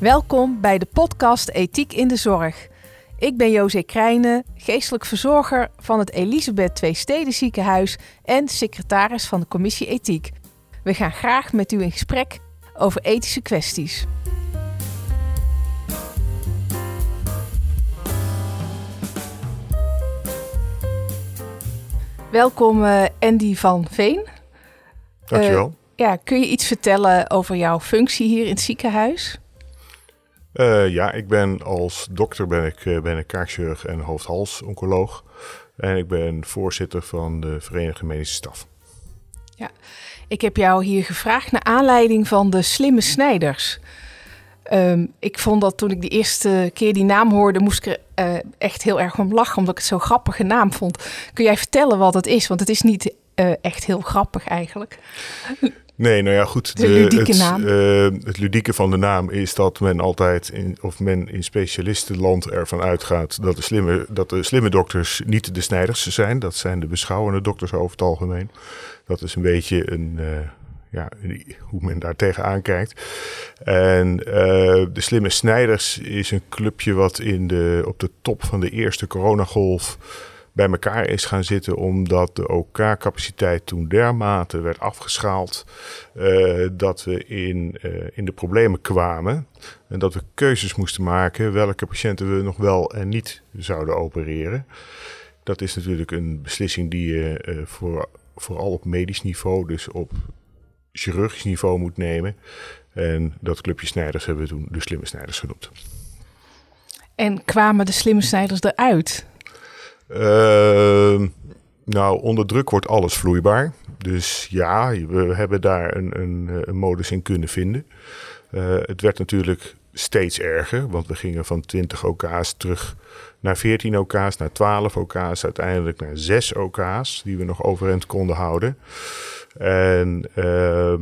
Welkom bij de podcast Ethiek in de Zorg. Ik ben José Krijnen, geestelijk verzorger van het Elisabeth Twee Steden Ziekenhuis en secretaris van de Commissie Ethiek. We gaan graag met u in gesprek over ethische kwesties. Welkom uh, Andy van Veen. Dankjewel. Uh, ja, kun je iets vertellen over jouw functie hier in het ziekenhuis? Uh, ja, ik ben als dokter ben ik, ben ik kaakchirurg en hoofd-hals-oncoloog. En ik ben voorzitter van de Verenigde Medische Staf. Ja, ik heb jou hier gevraagd naar aanleiding van de slimme snijders. Um, ik vond dat toen ik de eerste keer die naam hoorde, moest ik er uh, echt heel erg om lachen, omdat ik het zo'n grappige naam vond. Kun jij vertellen wat het is? Want het is niet echt heel grappig eigenlijk. Nee, nou ja, goed. De, de ludieke het, naam. Uh, het ludieke van de naam is dat men altijd, in, of men in specialistenland ervan uitgaat dat de, slimme, dat de slimme dokters niet de snijders zijn. Dat zijn de beschouwende dokters over het algemeen. Dat is een beetje een, uh, ja, hoe men daar tegenaan kijkt. En uh, de Slimme Snijders is een clubje wat in de, op de top van de eerste coronagolf bij elkaar is gaan zitten, omdat de OK-capaciteit toen dermate werd afgeschaald uh, dat we in, uh, in de problemen kwamen. En dat we keuzes moesten maken welke patiënten we nog wel en niet zouden opereren. Dat is natuurlijk een beslissing die je uh, voor, vooral op medisch niveau, dus op chirurgisch niveau moet nemen. En dat clubje snijders hebben we toen de slimme snijders genoemd. En kwamen de slimme snijders eruit? Uh, nou, onder druk wordt alles vloeibaar. Dus ja, we hebben daar een, een, een modus in kunnen vinden. Uh, het werd natuurlijk steeds erger, want we gingen van 20 OK's terug naar 14 OK's, naar 12 OK's, uiteindelijk naar 6 OK's die we nog overeind konden houden. En uh,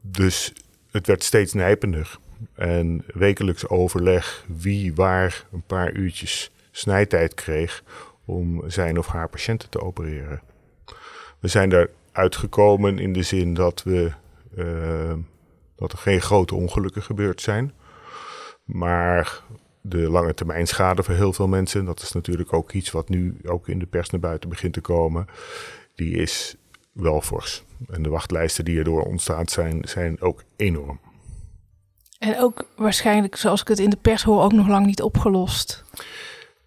dus het werd steeds nijpender. En wekelijks overleg wie waar een paar uurtjes snijtijd kreeg om zijn of haar patiënten te opereren. We zijn daar uitgekomen in de zin dat, we, uh, dat er geen grote ongelukken gebeurd zijn. Maar de lange termijn schade voor heel veel mensen, dat is natuurlijk ook iets wat nu ook in de pers naar buiten begint te komen, die is wel fors. En de wachtlijsten die erdoor ontstaan zijn, zijn ook enorm. En ook waarschijnlijk, zoals ik het in de pers hoor, ook nog lang niet opgelost.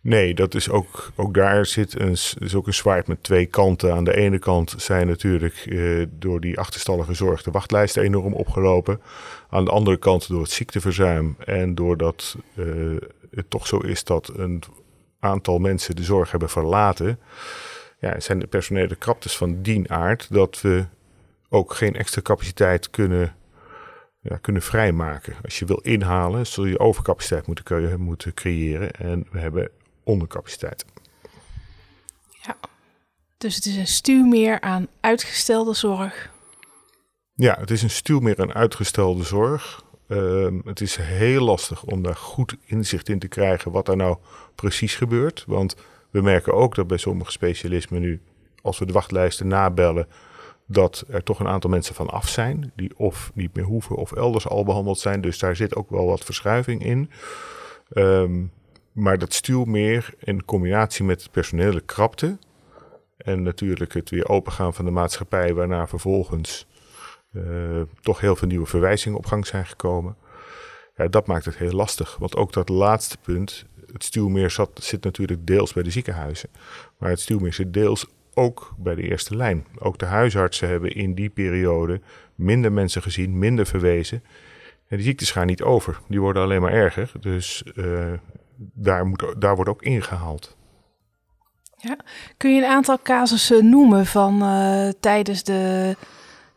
Nee, dat is ook, ook daar zit een, is ook een zwaard met twee kanten. Aan de ene kant zijn natuurlijk eh, door die achterstallige zorg de wachtlijsten enorm opgelopen. Aan de andere kant door het ziekteverzuim en doordat uh, het toch zo is dat een aantal mensen de zorg hebben verlaten. Ja, zijn de personele kraptes van dien aard dat we ook geen extra capaciteit kunnen, ja, kunnen vrijmaken. Als je wil inhalen, zul je overcapaciteit moeten, moeten creëren. En we hebben ondercapaciteit. Ja, dus het is een stuwmeer aan uitgestelde zorg. Ja, het is een stuwmeer aan uitgestelde zorg. Uh, het is heel lastig om daar goed inzicht in te krijgen wat er nou precies gebeurt. Want we merken ook dat bij sommige specialismen nu, als we de wachtlijsten nabellen, dat er toch een aantal mensen van af zijn. Die of niet meer hoeven of elders al behandeld zijn. Dus daar zit ook wel wat verschuiving in. Um, maar dat stuwmeer in combinatie met personele krapte. En natuurlijk het weer opengaan van de maatschappij, waarna vervolgens uh, toch heel veel nieuwe verwijzingen op gang zijn gekomen. Ja, dat maakt het heel lastig. Want ook dat laatste punt, het stuwmeer zat, zit natuurlijk deels bij de ziekenhuizen. Maar het stuwmeer zit deels ook bij de eerste lijn. Ook de huisartsen hebben in die periode minder mensen gezien, minder verwezen. En die ziektes gaan niet over, die worden alleen maar erger. Dus uh, daar, moet, daar wordt ook ingehaald. Ja. Kun je een aantal casussen noemen van uh, tijdens de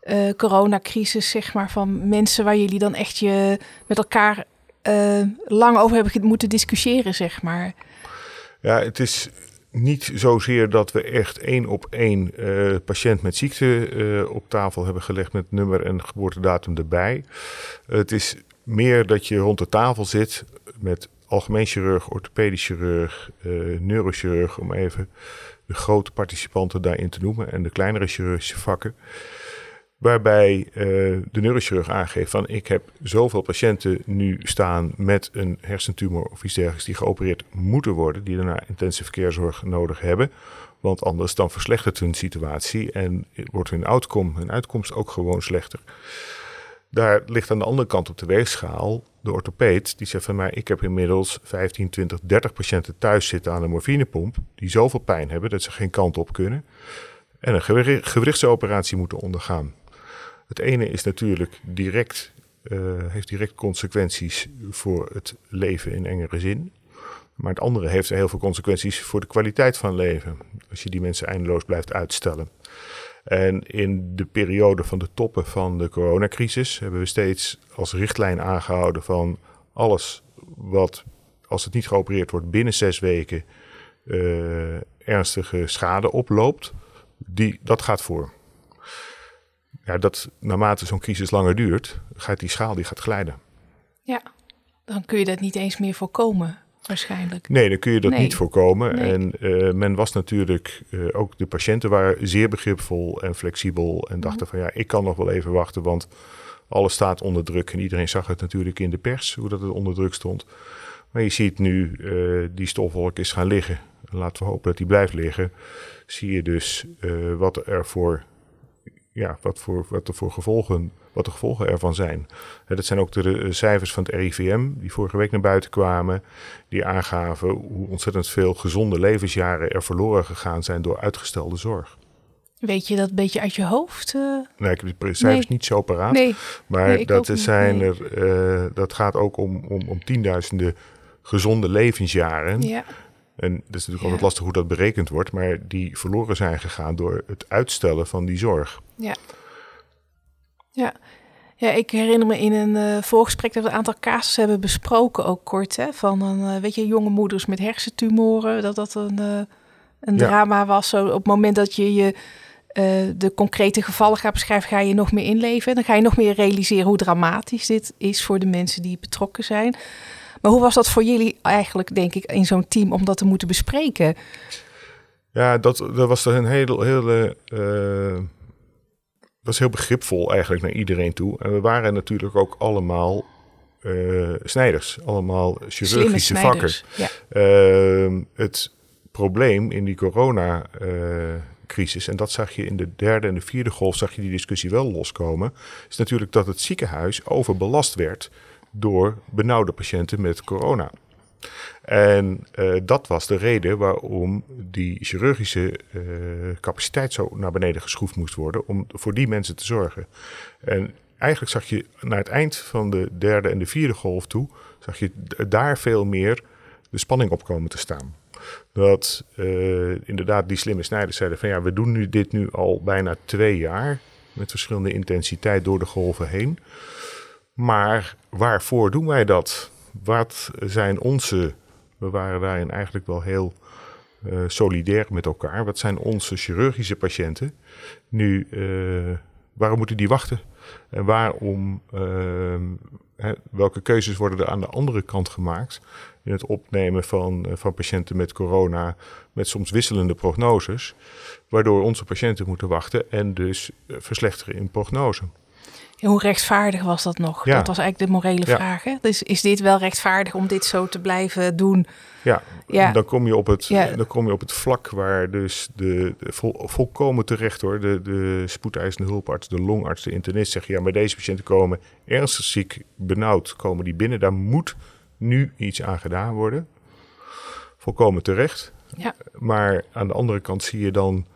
uh, coronacrisis, zeg maar, van mensen waar jullie dan echt je met elkaar uh, lang over hebben moeten discussiëren, zeg maar? Ja, het is niet zozeer dat we echt één op één patiënt met ziekte op tafel hebben gelegd met nummer en geboortedatum erbij. het is meer dat je rond de tafel zit met algemeen chirurg, orthopedisch chirurg, uh, neurochirurg, om even de grote participanten daarin te noemen en de kleinere chirurgische vakken. Waarbij uh, de neurochirurg aangeeft van ik heb zoveel patiënten nu staan met een hersentumor of iets dergelijks die geopereerd moeten worden, die daarna intensive zorg nodig hebben. Want anders dan verslechtert hun situatie en wordt hun outcome, hun uitkomst ook gewoon slechter. Daar ligt aan de andere kant op de weegschaal de orthopeed. Die zegt van mij, ik heb inmiddels 15, 20, 30 patiënten thuis zitten aan een morfinepomp. Die zoveel pijn hebben dat ze geen kant op kunnen. En een gewrichtsoperatie moeten ondergaan. Het ene is natuurlijk direct, uh, heeft direct consequenties voor het leven in engere zin. Maar het andere heeft heel veel consequenties voor de kwaliteit van leven. Als je die mensen eindeloos blijft uitstellen. En in de periode van de toppen van de coronacrisis hebben we steeds als richtlijn aangehouden van alles wat, als het niet geopereerd wordt, binnen zes weken uh, ernstige schade oploopt. Die, dat gaat voor. Ja, dat naarmate zo'n crisis langer duurt, gaat die schaal die gaat glijden. Ja, dan kun je dat niet eens meer voorkomen waarschijnlijk. Nee, dan kun je dat niet voorkomen. En uh, men was natuurlijk, uh, ook de patiënten waren zeer begripvol en flexibel en dachten mhm. van ja, ik kan nog wel even wachten, want alles staat onder druk. En iedereen zag het natuurlijk in de pers, hoe dat het onder druk stond. Maar je ziet nu, uh, die stofwolk is gaan liggen. Laten we hopen dat die blijft liggen. Zie je dus wat er voor ja, wat, voor, wat er voor gevolgen, wat de gevolgen ervan zijn. dat zijn ook de, cijfers van het RIVM die vorige week naar buiten kwamen, die aangaven hoe ontzettend veel gezonde levensjaren er verloren gegaan zijn door uitgestelde zorg. Weet je dat een beetje uit je hoofd? Uh... Nee, ik heb die cijfers niet zo paraat. Nee. Maar dat, zijn er, uh, dat gaat ook om, om, om tienduizenden gezonde levensjaren. Ja. En het is natuurlijk altijd lastig hoe dat berekend wordt, maar die verloren zijn gegaan door het uitstellen van die zorg. Ja. Ja. Ja, ik herinner me in een uh, voorgesprek dat we een aantal casussen hebben besproken, ook kort. Hè, van een, uh, weet je, jonge moeders met hersentumoren, dat dat een, uh, een drama was. Zo, op het moment dat je je de concrete gevallen gaat beschrijven, ga je nog meer inleven. Dan ga je nog meer realiseren hoe dramatisch dit is voor de mensen die betrokken zijn. Maar hoe was dat voor jullie eigenlijk, denk ik, in zo'n team om dat te moeten bespreken? Ja, dat, dat was een hele, hele uh, was heel begripvol eigenlijk naar iedereen toe. En we waren natuurlijk ook allemaal uh, snijders, allemaal chirurgische vakken. Ja. Uh, het probleem in die corona crisis, en dat zag je in de derde en de vierde golf, zag je die discussie wel loskomen, is natuurlijk dat het ziekenhuis overbelast werd door benauwde patiënten met corona. En uh, dat was de reden waarom die chirurgische uh, capaciteit zo naar beneden geschroefd moest worden om voor die mensen te zorgen. En eigenlijk zag je naar het eind van de derde en de vierde golf toe, zag je daar veel meer de spanning op komen te staan. Dat uh, inderdaad die slimme snijders zeiden van ja, we doen nu dit nu al bijna twee jaar met verschillende intensiteit door de golven heen. Maar waarvoor doen wij dat? Wat zijn onze. We waren daarin eigenlijk wel heel uh, solidair met elkaar. Wat zijn onze chirurgische patiënten? Nu, uh, waarom moeten die wachten? En waarom, uh, hè, welke keuzes worden er aan de andere kant gemaakt in het opnemen van, van patiënten met corona, met soms wisselende prognoses, waardoor onze patiënten moeten wachten en dus verslechteren in prognose? Hoe rechtvaardig was dat nog? Ja. Dat was eigenlijk de morele vraag. Hè? Dus is dit wel rechtvaardig om dit zo te blijven doen? Ja, ja. Dan, kom je op het, dan kom je op het vlak waar dus de, vol, volkomen terecht hoor, de, de spoedeisende hulparts, de longarts, de internist zeggen ja, maar deze patiënten komen ernstig ziek, benauwd, komen die binnen. Daar moet nu iets aan gedaan worden. Volkomen terecht. Ja. Maar aan de andere kant zie je dan uh,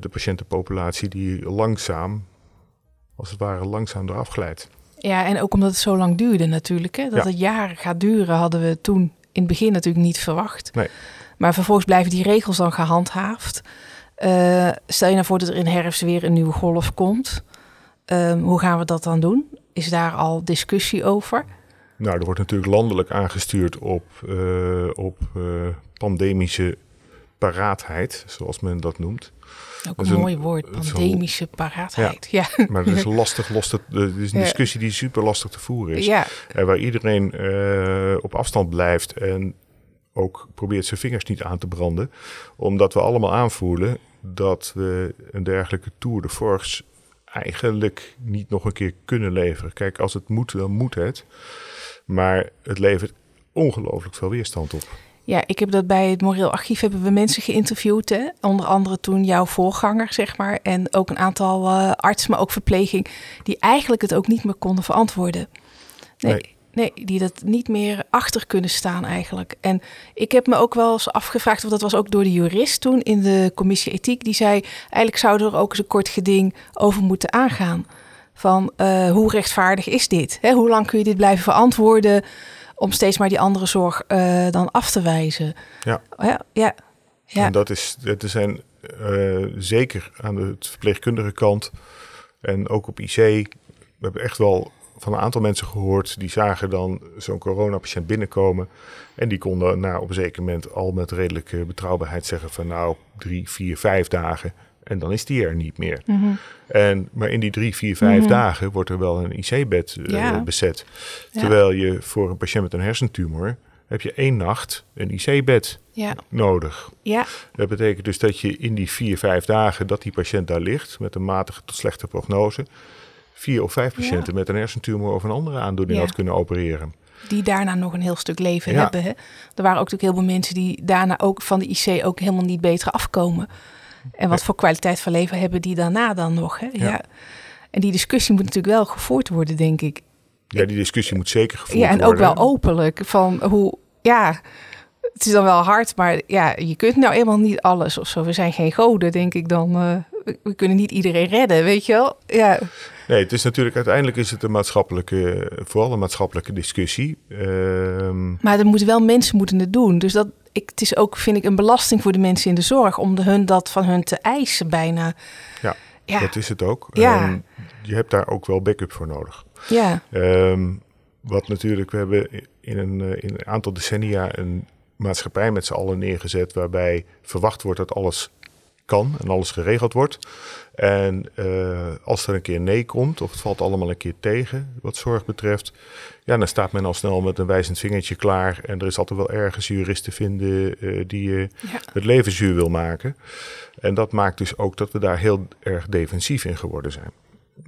de patiëntenpopulatie die langzaam als het ware langzaam eraf glijdt. Ja, en ook omdat het zo lang duurde natuurlijk. Hè? Dat het jaren gaat duren, hadden we toen in het begin natuurlijk niet verwacht. Nee. Maar vervolgens blijven die regels dan gehandhaafd. Uh, stel je nou voor dat er in herfst weer een nieuwe golf komt. Um, hoe gaan we dat dan doen? Is daar al discussie over? Nou, er wordt natuurlijk landelijk aangestuurd op, uh, op uh, pandemische paraatheid, zoals men dat noemt. Ook een, mooi woord, pandemische paraatheid. Ja, maar het is lastig, lastig, het is een discussie die super lastig te voeren is. Ja. En waar iedereen uh, op afstand blijft en ook probeert zijn vingers niet aan te branden. Omdat we allemaal aanvoelen dat we een dergelijke Tour de Force eigenlijk niet nog een keer kunnen leveren. Kijk, als het moet, dan moet het. Maar het levert ongelooflijk veel weerstand op. Ja, ik heb dat bij het Moreel Archief hebben we mensen geïnterviewd. Hè? Onder andere toen jouw voorganger, zeg maar. En ook een aantal uh, artsen, maar ook verpleging. Die eigenlijk het ook niet meer konden verantwoorden. Nee, nee. nee. die dat niet meer achter kunnen staan eigenlijk. En ik heb me ook wel eens afgevraagd, of dat was ook door de jurist toen in de commissie ethiek. Die zei, eigenlijk zou er ook eens een kort geding over moeten aangaan. Van uh, hoe rechtvaardig is dit? Hè? Hoe lang kun je dit blijven verantwoorden? Om steeds maar die andere zorg uh, dan af te wijzen. Ja. ja, ja, ja. En dat is, er zijn uh, zeker aan de verpleegkundige kant en ook op IC, we hebben echt wel van een aantal mensen gehoord die zagen dan zo'n coronapatiënt binnenkomen. En die konden nou, op een zeker moment al met redelijke betrouwbaarheid zeggen van nou drie, vier, vijf dagen en dan is die er niet meer. Mm -hmm. en, maar in die drie, vier, vijf mm -hmm. dagen wordt er wel een IC-bed uh, ja. bezet. Terwijl ja. je voor een patiënt met een hersentumor heb je één nacht een IC-bed ja. nodig. Ja. Dat betekent dus dat je in die vier, vijf dagen dat die patiënt daar ligt met een matige tot slechte prognose, vier of vijf patiënten met een hersentumor of een andere aandoening had kunnen opereren die daarna nog een heel stuk leven hebben. Hè? Er waren ook natuurlijk heel veel mensen die daarna ook van de IC ook helemaal niet beter afkomen. En wat voor kwaliteit van leven hebben die daarna dan nog? Hè? Ja. En die discussie moet natuurlijk wel gevoerd worden, denk ik. Ja, die discussie moet zeker gevoerd worden. Ja, en worden. ook wel openlijk. Van hoe, ja, het is dan wel hard, maar ja, je kunt nou eenmaal niet alles of zo. We zijn geen goden, denk ik dan. Uh, we kunnen niet iedereen redden, weet je wel? Ja. Nee, het is natuurlijk uiteindelijk is het een maatschappelijke, vooral een maatschappelijke discussie. Um... Maar er moeten wel mensen moeten het doen. Dus dat, ik, het is ook, vind ik, een belasting voor de mensen in de zorg om de hun dat van hun te eisen bijna. Ja, Ja. dat is het ook. Ja. En je hebt daar ook wel backup voor nodig. Ja, Ehm, wat natuurlijk, we hebben in een, eh, in een aantal decennia een maatschappij met z'n allen neergezet waarbij verwacht wordt dat alles kan en alles geregeld wordt. En eh, als er een keer nee komt, of het valt allemaal een keer tegen wat zorg betreft, ja, dan staat men al snel met een wijzend vingertje klaar. En er is altijd wel ergens jurist te vinden eh, die je ja. het leven zuur wil maken. En dat maakt dus ook dat we daar heel erg defensief in geworden zijn.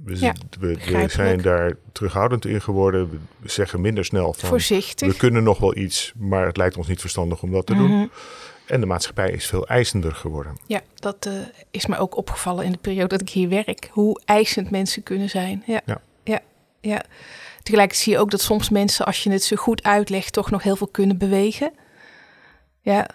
We, Ja, we, zijn daar terughoudend in geworden. We- zeggen minder snel van voorzichtig. we kunnen nog wel iets, maar het lijkt ons niet verstandig om dat te doen. En de maatschappij is veel eisender geworden. Ja, dat eh, is me ook opgevallen in de periode dat ik hier werk. Hoe eisend mensen kunnen zijn. Ja, Ja. ja, ja. Tegelijkertijd zie je ook dat soms mensen, als je het ze goed uitlegt, toch nog heel veel kunnen bewegen. Ja,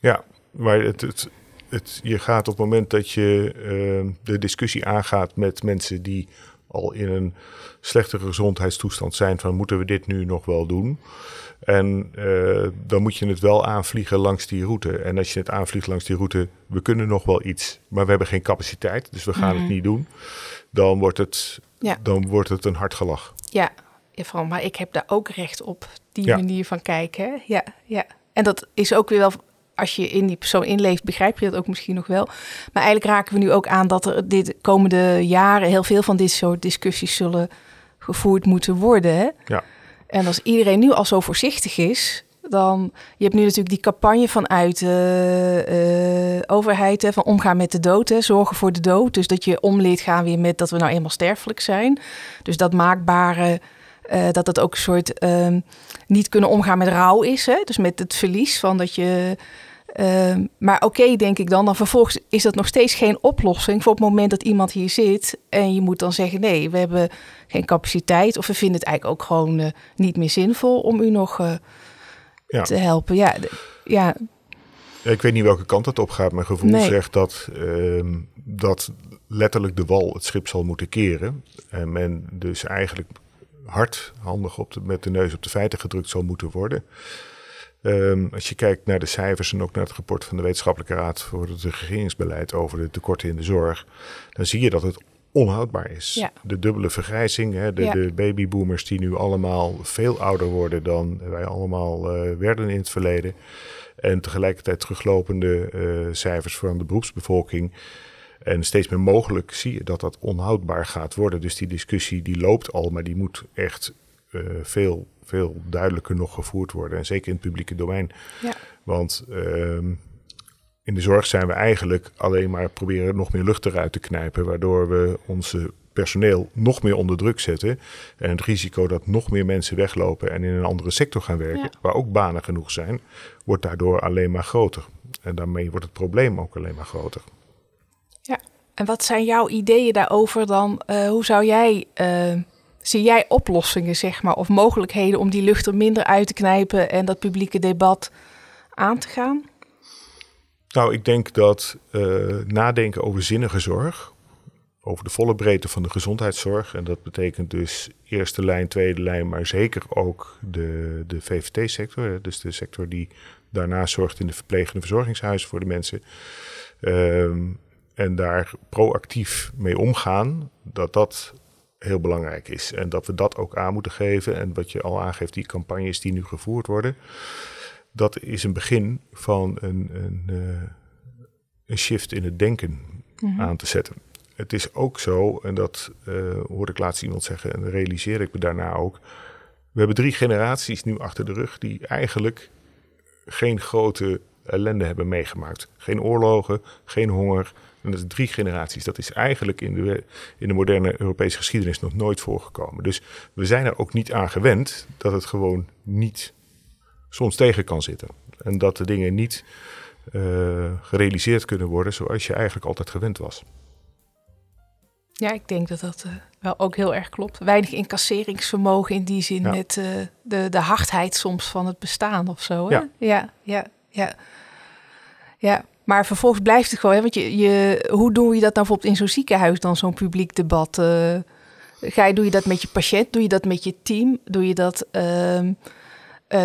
Ja, maar het, het, het, je gaat op het moment dat je eh, de discussie aangaat met mensen die al in een slechtere gezondheidstoestand zijn van moeten we dit nu nog wel doen? En eh, dan moet je het wel aanvliegen langs die route. En als je het aanvliegt langs die route, we kunnen nog wel iets, maar we hebben geen capaciteit, dus we gaan Mhm. het niet doen. Dan wordt het, Ja. dan wordt het een hard gelach. ja, ja vooral, maar ik heb daar ook recht op, die Ja. manier van kijken. Ja, ja. En dat is ook weer wel, als je in die persoon inleeft, begrijp je dat ook misschien nog wel. Maar eigenlijk raken we nu ook aan dat er dit komende jaren heel veel van dit soort discussies zullen gevoerd moeten worden. Hè? Ja. En als iedereen nu al zo voorzichtig is, dan... Je hebt nu natuurlijk die campagne vanuit de overheid, hè, van omgaan met de dood, hè, zorgen voor de dood. Dus dat je om leert gaan weer met dat we nou eenmaal sterfelijk zijn. Dus dat maakbare, eh, dat het ook een soort ehm, niet kunnen omgaan met rouw is. Hè? Dus met het verlies van dat je... ehm, maar oké, denk ik dan, dan vervolgens is dat nog steeds geen oplossing voor het moment dat iemand hier zit en je moet dan zeggen: nee, we hebben geen capaciteit of we vinden het eigenlijk ook gewoon eh, niet meer zinvol om u nog eh, Ja. te helpen. Ja, ja, Ik weet niet welke kant het op gaat. Mijn gevoel Nee. zegt dat, ehm, dat letterlijk de wal het schip zal moeten keren. En men dus eigenlijk hardhandig op de, met de neus op de feiten gedrukt zal moeten worden. Ehm, als je kijkt naar de cijfers en ook naar het rapport van de Wetenschappelijke Raad voor het regeringsbeleid over de tekorten in de zorg, dan zie je dat het onhoudbaar is. Ja. De dubbele vergrijzing, hè, de, Ja. de babyboomers die nu allemaal veel ouder worden dan wij allemaal eh, werden in het verleden. En tegelijkertijd teruglopende eh, cijfers van de beroepsbevolking. En steeds meer mogelijk zie je dat dat onhoudbaar gaat worden. Dus die discussie die loopt al, maar die moet echt eh, veel, veel duidelijker nog gevoerd worden. En zeker in het publieke domein. ja. Want ehm, in de zorg zijn we eigenlijk alleen maar proberen nog meer lucht eruit te knijpen, waardoor we onze personeel nog meer onder druk zetten. En het risico dat nog meer mensen weglopen en in een andere sector gaan werken, waar ook banen genoeg zijn, wordt daardoor alleen maar groter. En daarmee wordt het probleem ook alleen maar groter. Ja, en wat zijn jouw ideeën daarover dan? Uh, hoe zou jij, uh, zie jij oplossingen, zeg maar, of mogelijkheden om die lucht er minder uit te knijpen en dat publieke debat aan te gaan? Nou, ik denk dat uh, nadenken over zinnige zorg, over de volle breedte van de gezondheidszorg. En dat betekent dus eerste lijn, tweede lijn, maar zeker ook de, de VVT-sector. Dus de sector die daarna zorgt in de verplegende verzorgingshuizen voor de mensen. Um, en daar proactief mee omgaan, dat dat heel belangrijk is. En dat we dat ook aan moeten geven. En wat je al aangeeft, die campagnes die nu gevoerd worden, dat is een begin van een, een, uh, een shift in het denken mm -hmm. aan te zetten het is ook zo, en dat uh, hoorde ik laatst iemand zeggen en realiseer ik me daarna ook. We hebben drie generaties nu achter de rug die eigenlijk geen grote ellende hebben meegemaakt. Geen oorlogen, geen honger. En dat is drie generaties. Dat is eigenlijk in de, in de moderne Europese geschiedenis nog nooit voorgekomen. Dus we zijn er ook niet aan gewend dat het gewoon niet soms tegen kan zitten. En dat de dingen niet uh, gerealiseerd kunnen worden zoals je eigenlijk altijd gewend was. Ja, ik denk dat dat uh, wel ook heel erg klopt. Weinig incasseringsvermogen in die zin met uh, de, de hardheid soms van het bestaan of zo. Hè? Ja. ja, ja, ja. Ja, maar vervolgens blijft het gewoon. Hè? Want je, je, hoe doe je dat nou bijvoorbeeld in zo'n ziekenhuis dan, zo'n publiek debat? Uh, ga je, doe je dat met je patiënt? Doe je dat met je team? Doe je dat, uh,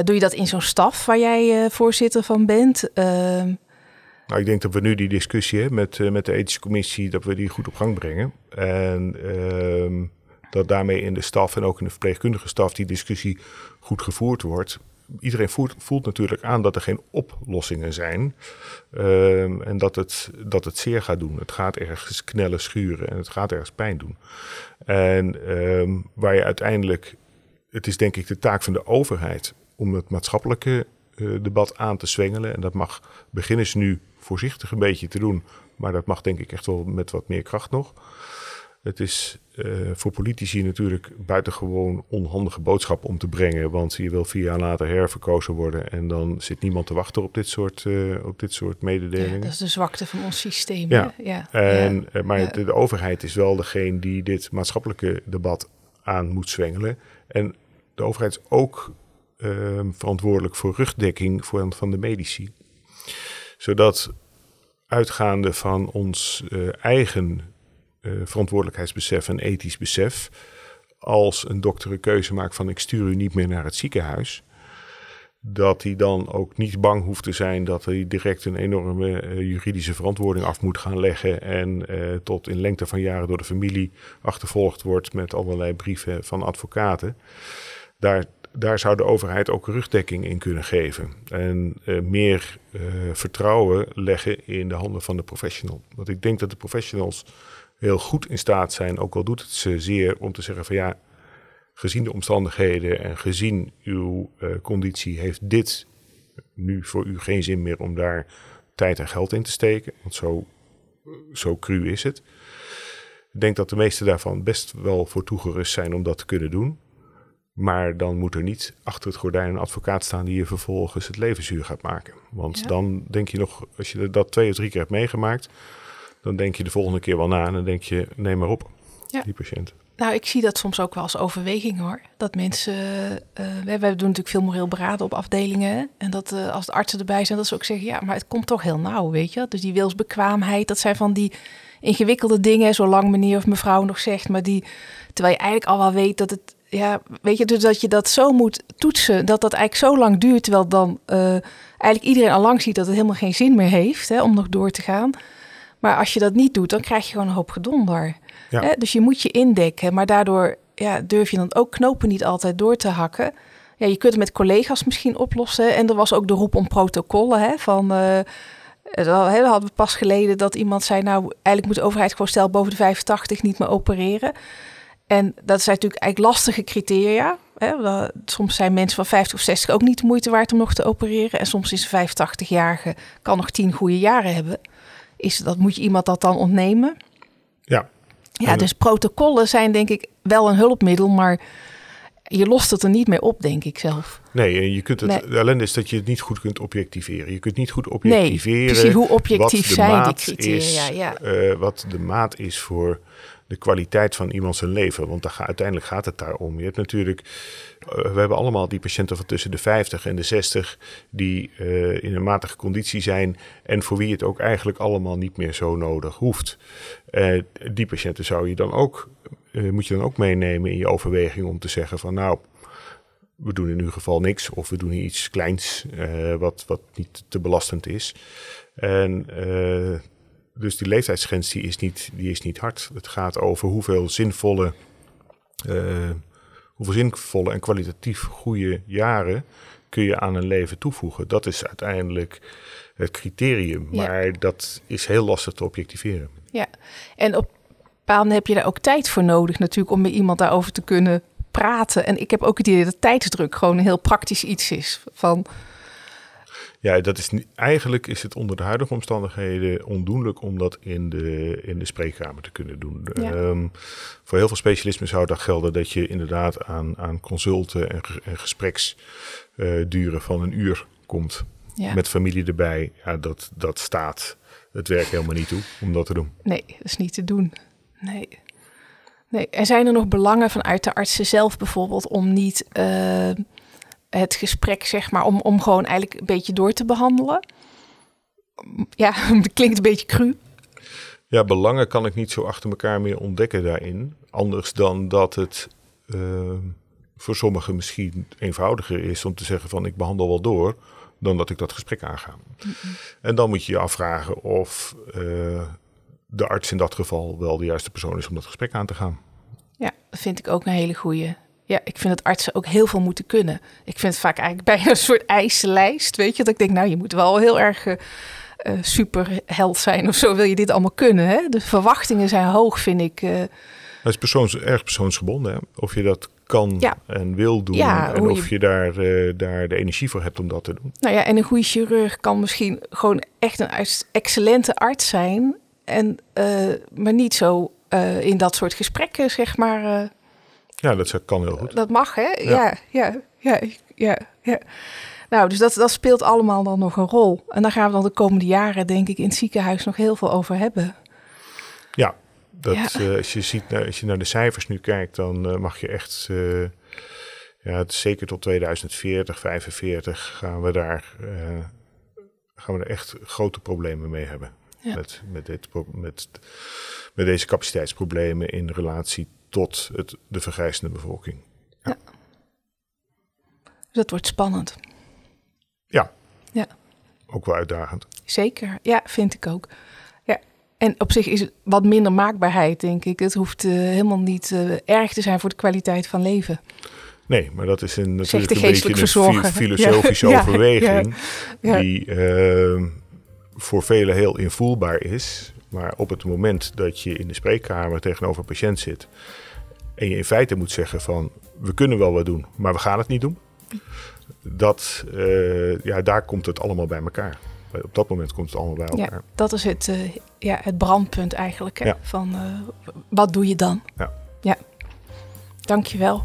doe je dat in zo'n staf waar jij voorzitter van bent? Ehm, nou, ik denk dat we nu die discussie met, met de ethische commissie, dat we die goed op gang brengen. En uh, dat daarmee in de staf en ook in de verpleegkundige staf die discussie goed gevoerd wordt. Iedereen voelt, voelt natuurlijk aan dat er geen oplossingen zijn. Um, en dat het, dat het zeer gaat doen. Het gaat ergens knellen, schuren en het gaat ergens pijn doen. En um, waar je uiteindelijk, het is denk ik de taak van de overheid om het maatschappelijke uh, debat aan te zwengelen. En dat mag beginnen ze nu voorzichtig een beetje te doen. Maar dat mag denk ik echt wel met wat meer kracht nog. Het is uh, voor politici natuurlijk buitengewoon onhandige boodschap om te brengen. Want je wil vier jaar later herverkozen worden. En dan zit niemand te wachten op dit soort, uh, op dit soort mededelingen. Ja, dat is de zwakte van ons systeem. Ja. ja. En, ja. Maar. De, de, overheid is wel degene die dit maatschappelijke debat aan moet zwengelen. En de overheid is ook uh, verantwoordelijk voor rugdekking voor, van de medici zodat uitgaande van ons eigen uh, verantwoordelijkheidsbesef en ethisch besef, als een dokter een keuze maakt van ik stuur u niet meer naar het ziekenhuis, dat hij dan ook niet bang hoeft te zijn dat hij direct een enorme uh, juridische verantwoording af moet gaan leggen en tot in lengte van jaren door de familie achtervolgd wordt met allerlei brieven van advocaten. Daar daar zou de overheid ook rugdekking in kunnen geven. En meer vertrouwen leggen in de handen van de professional. Want ik denk dat de professionals heel goed in staat zijn, ook al doet het ze zeer, om te zeggen van ja, gezien de omstandigheden en gezien uw uh, conditie heeft dit nu voor u geen zin meer om daar tijd en geld in te steken. Want zo, zo cru is het. Ik denk dat de meeste daarvan best wel voor toegerust zijn om dat te kunnen doen. Maar dan moet er niet achter het gordijn een advocaat staan die je vervolgens het leven zuur gaat maken. Want ja. dan denk je nog, als je dat twee of drie keer hebt meegemaakt, dan denk je de volgende keer wel na en dan denk je, neem maar op, ja. die patiënt. Nou, ik zie dat soms ook wel als overweging hoor. Dat mensen, uh, we, we, doen natuurlijk veel moreel beraden op afdelingen. En dat uh, als de artsen erbij zijn, dat ze ook zeggen, ja, maar het komt toch heel nauw, weet je. Dus die wilsbekwaamheid, dat zijn van die ingewikkelde dingen, zolang meneer of mevrouw nog zegt, maar die, terwijl je eigenlijk al wel weet dat het ja, weet je, dus dat je dat zo moet toetsen, dat dat eigenlijk zo lang duurt, terwijl dan uh, eigenlijk iedereen al lang ziet dat het helemaal geen zin meer heeft hè, om nog door te gaan. Maar als je dat niet doet, dan krijg je gewoon een hoop gedonder. Ja. Hè? Dus je moet je indekken, maar daardoor ja, durf je dan ook knopen niet altijd door te hakken. Ja, je kunt het met collega's misschien oplossen. En er was ook de roep om protocollen hè, van... Uh, we hadden pas geleden dat iemand zei, nou, eigenlijk moet de overheid gewoon stel boven de 85 niet meer opereren. En dat zijn natuurlijk eigenlijk lastige criteria. Hè, soms zijn mensen van 50 of 60 ook niet de moeite waard om nog te opereren. En soms is een 85-jarige kan nog 10 goede jaren hebben. Is dat, moet je iemand dat dan ontnemen? Ja. Ja, dus protocollen zijn denk ik wel een hulpmiddel, maar je lost het er niet mee op, denk ik zelf. Nee, je kunt het, nee. ellende is dat je het niet goed kunt objectiveren. Je kunt niet goed objectiveren. Nee, hoe objectief zijn die criteria. Is, ja. Uh, wat de maat is voor de kwaliteit van iemand zijn leven. Want daar, uiteindelijk gaat het daarom. Je hebt natuurlijk, uh, we hebben allemaal die patiënten van tussen de 50 en de 60 die uh, in een matige conditie zijn en voor wie het ook eigenlijk allemaal niet meer zo nodig hoeft. Uh, die patiënten zou je dan ook, moet je dan ook meenemen in je overweging om te zeggen van nou, we doen in ieder geval niks of we doen iets kleins wat, wat niet te belastend is. En dus die leeftijdsgrens die is, niet, die is niet hard. Het gaat over hoeveel zinvolle, uh, hoeveel zinvolle en kwalitatief goede jaren kun je aan een leven toevoegen. Dat is uiteindelijk het criterium. Maar dat is heel lastig te objectiveren. Ja, en op bepaalde heb je daar ook tijd voor nodig natuurlijk om met iemand daarover te kunnen praten. En ik heb ook het idee dat tijdsdruk gewoon een heel praktisch iets is. Van ja, dat is niet, eigenlijk is het onder de huidige omstandigheden ondoenlijk om dat in de, in de spreekkamer te kunnen doen. Ehm, voor heel veel specialismen zou dat gelden dat je inderdaad aan, aan consulten en, en gespreksduren uh, van een uur komt. Ja. Met familie erbij. Ja, dat, dat staat het werk helemaal niet toe om dat te doen. Nee, dat is niet te doen. Nee. Nee. En zijn er nog belangen vanuit de artsen zelf bijvoorbeeld om niet. Uh, het gesprek, zeg maar, om, om gewoon eigenlijk een beetje door te behandelen. Ja, het klinkt een beetje cru. Ja, belangen kan ik niet zo achter elkaar meer ontdekken daarin. Anders dan dat het uh, voor sommigen misschien eenvoudiger is om te zeggen van ik behandel wel door, dan dat ik dat gesprek aanga. Mm -mm. En dan moet je je afvragen of uh, de arts in dat geval wel de juiste persoon is om dat gesprek aan te gaan. Ja, dat vind ik ook een hele goede. Ja, ik vind dat artsen ook heel veel moeten kunnen. Ik vind het vaak eigenlijk bijna een soort eisenlijst. Weet je, dat ik denk, nou, je moet wel heel erg uh, superheld zijn of zo. Wil je dit allemaal kunnen? Hè? De verwachtingen zijn hoog, vind ik. Uh... Het is persoons, erg persoonsgebonden. Hè? Of je dat kan ja. en wil doen. Ja, en of je, je daar, uh, daar de energie voor hebt om dat te doen. Nou ja, en een goede chirurg kan misschien gewoon echt een excellente arts zijn. En, maar niet zo in dat soort gesprekken, zeg maar ja, dat kan heel goed. Dat mag, hè? Ja, ja, ja, ja. ja, Nou, dus dat, dat speelt allemaal dan nog een rol. En daar gaan we dan de komende jaren, denk ik, in het ziekenhuis nog heel veel over hebben. Ja, dat, ja. Uh, als, je ziet, als je naar de cijfers nu kijkt, dan uh, mag je echt, uh, ja, het zeker tot 2040, 45 gaan we daar, gaan we er echt grote problemen mee hebben. Ja. Met, met, dit, met, met deze capaciteitsproblemen in relatie tot het, de vergrijzende bevolking. Ja. ja. Dus dat wordt spannend. Ja. Ja. Ook wel uitdagend. Zeker, ja, vind ik ook. Ja. En op zich is het wat minder maakbaarheid, denk ik. Het hoeft uh, helemaal niet uh, erg te zijn voor de kwaliteit van leven. Nee, maar dat is een, natuurlijk een beetje een filosofische ja. overweging... Ja. die uh, voor velen heel invoelbaar is... Maar op het moment dat je in de spreekkamer tegenover een patiënt zit en je in feite moet zeggen van we kunnen wel wat doen, maar we gaan het niet doen. Dat, uh, ja, daar komt het allemaal bij elkaar. Op dat moment komt het allemaal bij elkaar. Ja, dat is het, uh, ja, het brandpunt eigenlijk. Hè? Ja. Van uh, wat doe je dan? Ja. ja. Dankjewel.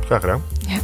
Graag gedaan. Ja.